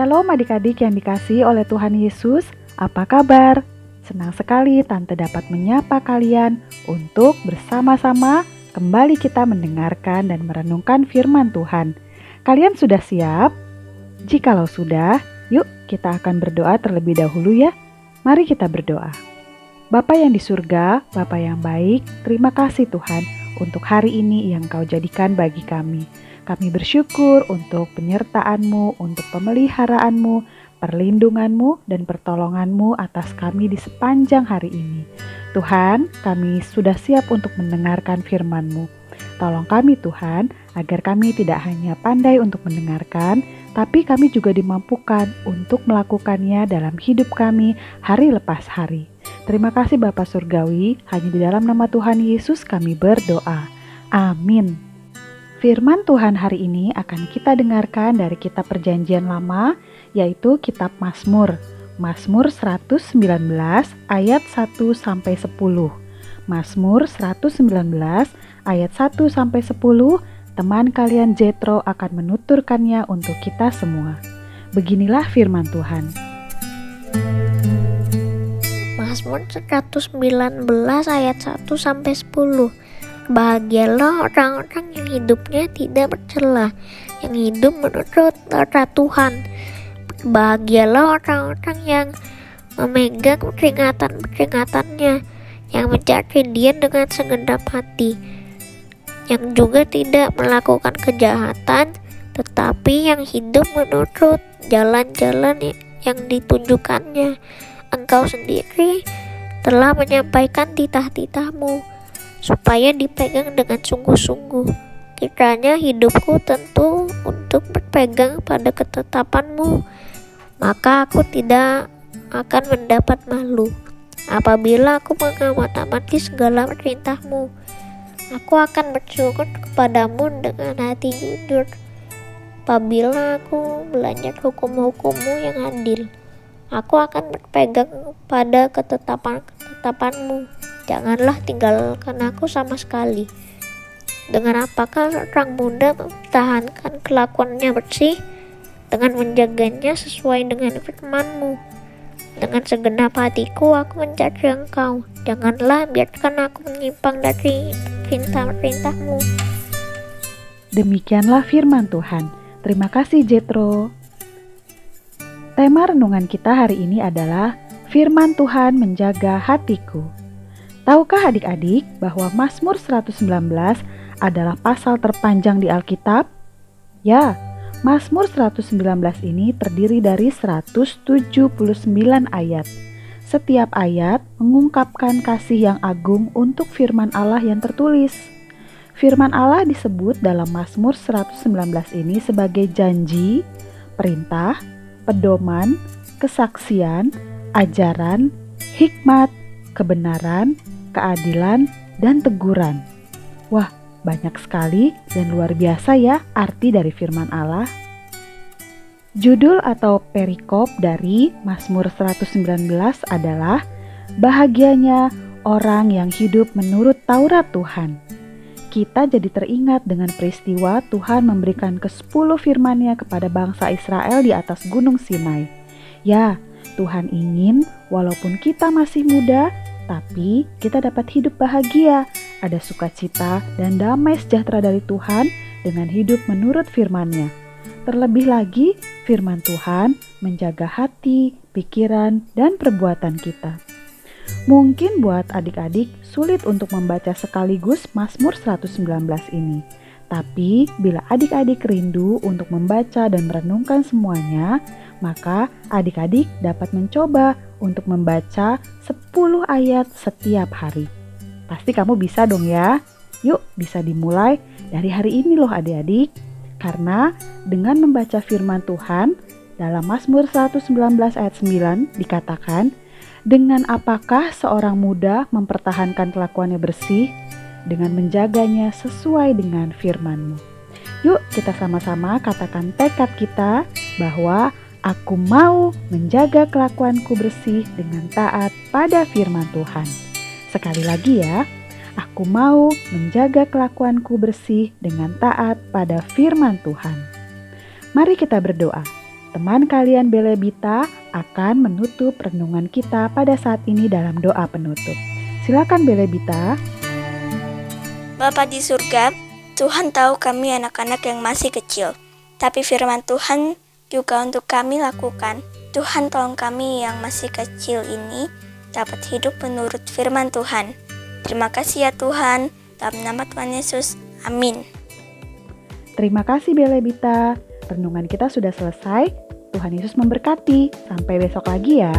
Shalom adik-adik yang dikasih oleh Tuhan Yesus, apa kabar? Senang sekali Tante dapat menyapa kalian untuk bersama-sama kembali kita mendengarkan dan merenungkan firman Tuhan. Kalian sudah siap? Jikalau sudah, yuk kita akan berdoa terlebih dahulu ya. Mari kita berdoa. Bapa yang di surga, Bapa yang baik, terima kasih Tuhan untuk hari ini yang kau jadikan bagi kami. Kami bersyukur untuk penyertaan-Mu, untuk pemeliharaanmu, perlindungan-Mu, dan pertolongan-Mu atas kami di sepanjang hari ini. Tuhan, kami sudah siap untuk mendengarkan firman-Mu. Tolong kami Tuhan, agar kami tidak hanya pandai untuk mendengarkan, tapi kami juga dimampukan untuk melakukannya dalam hidup kami hari lepas hari. Terima kasih Bapak Surgawi, hanya di dalam nama Tuhan Yesus kami berdoa. Amin. Firman Tuhan hari ini akan kita dengarkan dari kitab Perjanjian Lama, yaitu kitab Mazmur. Mazmur 119 ayat 1 sampai 10. Mazmur 119 ayat 1 sampai 10. Teman kalian Jetro akan menuturkannya untuk kita semua. Beginilah firman Tuhan. Mazmur 119 ayat 1 sampai 10. Bahagialah orang-orang yang hidupnya tidak bercela, yang hidup menurut tata Tuhan. Bahagialah orang-orang yang memegang peringatan-peringatannya, yang mencari dia dengan segenap hati, yang juga tidak melakukan kejahatan, tetapi yang hidup menurut jalan-jalan yang ditunjukkannya. Engkau sendiri telah menyampaikan titah-titahmu supaya dipegang dengan sungguh-sungguh. Kiranya hidupku tentu untuk berpegang pada ketetapanmu, maka aku tidak akan mendapat malu. Apabila aku mengamati segala perintahmu, aku akan bersyukur kepadamu dengan hati jujur. Apabila aku belajar hukum-hukummu yang adil, aku akan berpegang pada ketetapan-ketetapanmu Janganlah tinggalkan aku sama sekali. Dengan apakah orang muda mempertahankan kelakuannya bersih? Dengan menjaganya sesuai dengan firmanmu. Dengan segenap hatiku aku mencari engkau. Janganlah biarkan aku menyimpang dari perintah-perintahmu. Demikianlah firman Tuhan. Terima kasih Jetro. Tema renungan kita hari ini adalah Firman Tuhan menjaga hatiku. Tahukah adik-adik bahwa Mazmur 119 adalah pasal terpanjang di Alkitab? Ya, Mazmur 119 ini terdiri dari 179 ayat. Setiap ayat mengungkapkan kasih yang agung untuk firman Allah yang tertulis. Firman Allah disebut dalam Mazmur 119 ini sebagai janji, perintah, pedoman, kesaksian, ajaran, hikmat, kebenaran, keadilan, dan teguran. Wah, banyak sekali dan luar biasa ya arti dari firman Allah. Judul atau perikop dari Mazmur 119 adalah Bahagianya orang yang hidup menurut Taurat Tuhan. Kita jadi teringat dengan peristiwa Tuhan memberikan ke-10 firman-Nya kepada bangsa Israel di atas Gunung Sinai. Ya, Tuhan ingin walaupun kita masih muda, tapi kita dapat hidup bahagia, ada sukacita dan damai sejahtera dari Tuhan dengan hidup menurut firman-Nya. Terlebih lagi, firman Tuhan menjaga hati, pikiran, dan perbuatan kita. Mungkin buat adik-adik sulit untuk membaca sekaligus Mazmur 119 ini. Tapi bila adik-adik rindu untuk membaca dan merenungkan semuanya, maka adik-adik dapat mencoba untuk membaca 10 ayat setiap hari. Pasti kamu bisa dong ya. Yuk, bisa dimulai dari hari ini loh adik-adik. Karena dengan membaca firman Tuhan dalam Mazmur 119 ayat 9 dikatakan, dengan apakah seorang muda mempertahankan kelakuannya bersih dengan menjaganya sesuai dengan firman-Mu. Yuk kita sama-sama katakan tekad kita bahwa Aku mau menjaga kelakuanku bersih dengan taat pada firman Tuhan. Sekali lagi ya, aku mau menjaga kelakuanku bersih dengan taat pada firman Tuhan. Mari kita berdoa. teman kalian Belebita akan menutup renungan kita pada saat ini dalam doa penutup. Silakan Belebita. Bapa di surga, Tuhan tahu kami anak-anak yang masih kecil, tapi firman Tuhan juga untuk kami lakukan. Tuhan tolong kami yang masih kecil ini dapat hidup menurut firman Tuhan. Terima kasih ya Tuhan, dalam nama Tuhan Yesus. Amin. Terima kasih Belebita. Renungan kita sudah selesai. Tuhan Yesus memberkati. Sampai besok lagi ya.